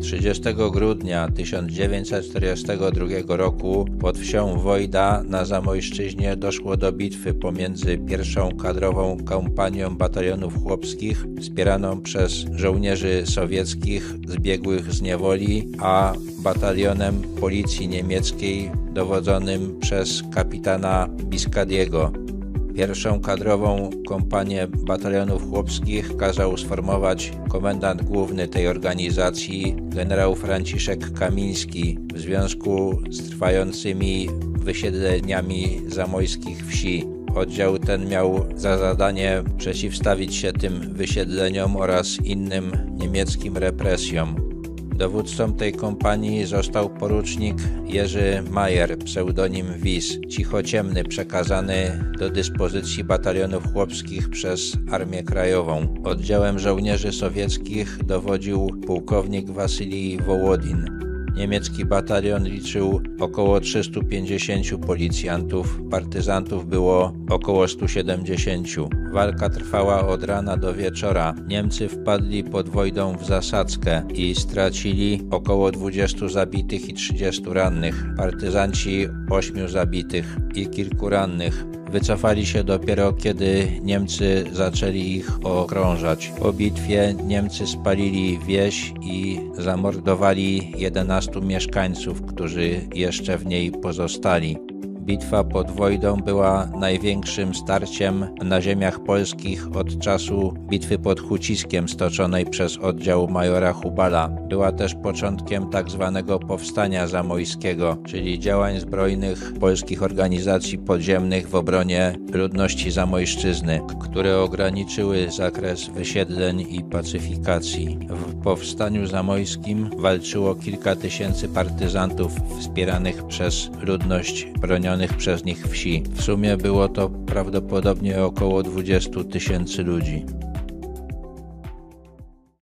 30 grudnia 1942 roku pod wsią Wojda na Zamojszczyźnie doszło do bitwy pomiędzy pierwszą kadrową kompanią batalionów chłopskich wspieraną przez żołnierzy sowieckich zbiegłych z niewoli, a batalionem policji niemieckiej dowodzonym przez kapitana Biskadiego. Pierwszą kadrową kompanię batalionów chłopskich kazał sformować komendant główny tej organizacji, generał Franciszek Kamiński, w związku z trwającymi wysiedleniami zamojskich wsi. Oddział ten miał za zadanie przeciwstawić się tym wysiedleniom oraz innym niemieckim represjom. Dowódcą tej kompanii został porucznik Jerzy Majer, pseudonim Wis, cichociemny, przekazany do dyspozycji batalionów chłopskich przez Armię Krajową. Oddziałem żołnierzy sowieckich dowodził pułkownik Wasylij Wołodin. Niemiecki batalion liczył około 350 policjantów, partyzantów było około 170. Walka trwała od rana do wieczora. Niemcy wpadli pod Wojdą w zasadzkę i stracili około 20 zabitych i 30 rannych. Partyzanci 8 zabitych i kilku rannych. Wycofali się dopiero kiedy Niemcy zaczęli ich okrążać. Po bitwie Niemcy spalili wieś i zamordowali 11 mieszkańców, którzy jeszcze w niej pozostali. Bitwa pod Wojdą była największym starciem na ziemiach polskich od czasu bitwy pod Huciskiem stoczonej przez oddział majora Hubala. Była też początkiem tzw. Tak powstania zamojskiego, czyli działań zbrojnych polskich organizacji podziemnych w obronie ludności zamojszczyzny, które ograniczyły zakres wysiedleń i pacyfikacji. W powstaniu zamojskim walczyło kilka tysięcy partyzantów wspieranych przez ludność bronioną przez nich wsi. W sumie było to prawdopodobnie około 20 tysięcy ludzi.